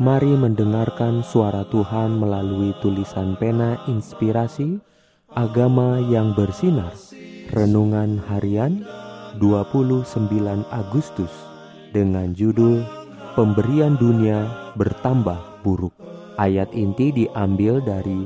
Mari mendengarkan suara Tuhan melalui tulisan pena inspirasi Agama yang bersinar. Renungan harian 29 Agustus Dengan judul Pemberian dunia bertambah buruk. Ayat inti diambil dari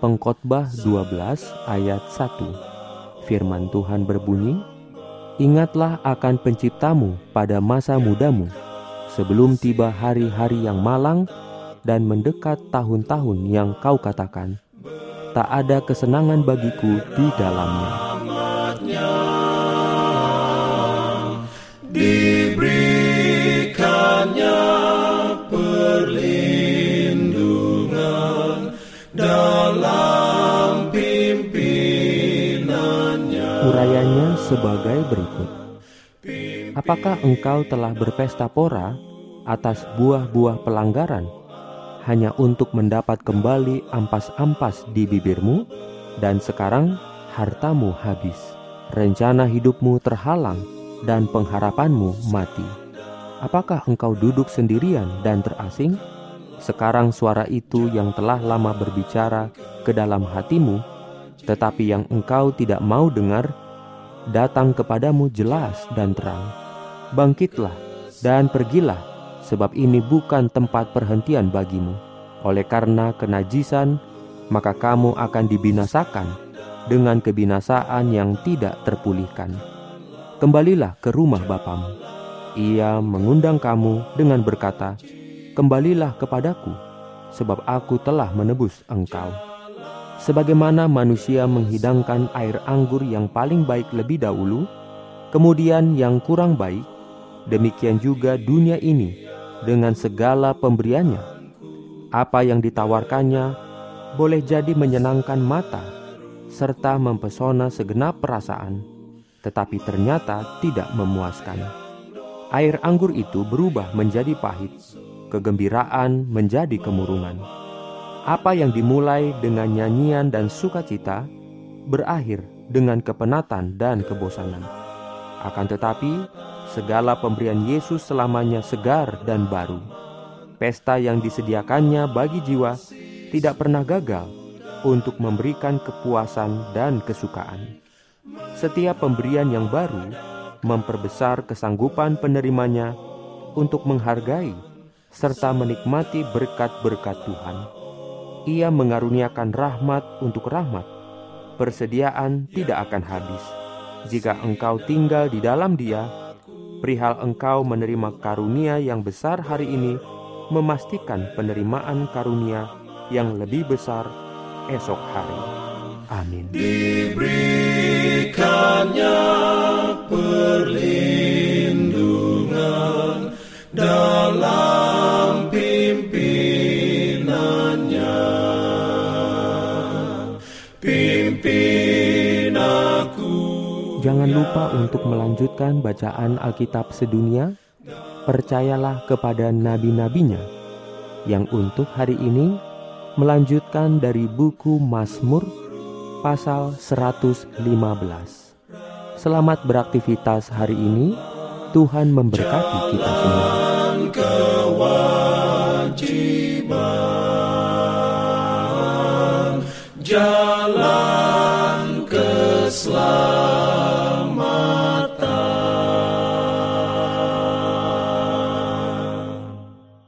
Pengkhotbah 12 ayat 1 Firman Tuhan berbunyi Ingatlah akan penciptamu pada masa mudamu sebelum tiba hari-hari yang malang dan mendekat tahun-tahun yang kau katakan, tak ada kesenangan bagiku di dalamnya. Diberikannya perlindungan dalam pimpinannya. Urayanya sebagai berikut. Apakah engkau telah berpesta pora atas buah-buah pelanggaran hanya untuk mendapat kembali ampas-ampas di bibirmu dan sekarang hartamu habis, rencana hidupmu terhalang dan pengharapanmu mati? Apakah engkau duduk sendirian dan terasing? Sekarang suara itu yang telah lama berbicara ke dalam hatimu, tetapi yang engkau tidak mau dengar, datang kepadamu jelas dan terang Bangkitlah dan pergilah, sebab ini bukan tempat perhentian bagimu. Oleh karena kenajisan, maka kamu akan dibinasakan dengan kebinasaan yang tidak terpulihkan. Kembalilah ke rumah Bapamu. Ia mengundang kamu dengan berkata, Kembalilah kepadaku, sebab aku telah menebus engkau. Sebagaimana manusia menghidangkan air anggur yang paling baik lebih dahulu, kemudian yang kurang baik, demikian juga dunia ini dengan segala pemberiannya. Apa yang ditawarkannya boleh jadi menyenangkan mata serta mempesona segenap perasaan, tetapi ternyata tidak memuaskan. Air anggur itu berubah menjadi pahit, kegembiraan menjadi kemurungan. Apa yang dimulai dengan nyanyian dan sukacita berakhir dengan kepenatan dan kebosanan. Akan tetapi, segala pemberian Yesus selamanya segar dan baru. Pesta yang disediakannya bagi jiwa tidak pernah gagal untuk memberikan kepuasan dan kesukaan. Setiap pemberian yang baru memperbesar kesanggupan penerimanya untuk menghargai serta menikmati berkat-berkat Tuhan. Ia mengaruniakan rahmat untuk rahmat. Persediaan tidak akan habis. Jika engkau tinggal di dalam Dia, perihal engkau menerima karunia yang besar hari ini, memastikan penerimaan karunia yang lebih besar esok hari. Amin. Diberikannya Jangan lupa untuk melanjutkan bacaan Alkitab sedunia. Percayalah kepada nabi-nabinya yang untuk hari ini melanjutkan dari buku Mazmur pasal 115. Selamat beraktivitas hari ini. Tuhan memberkati kita semua. Kewajiban jalan keselamatan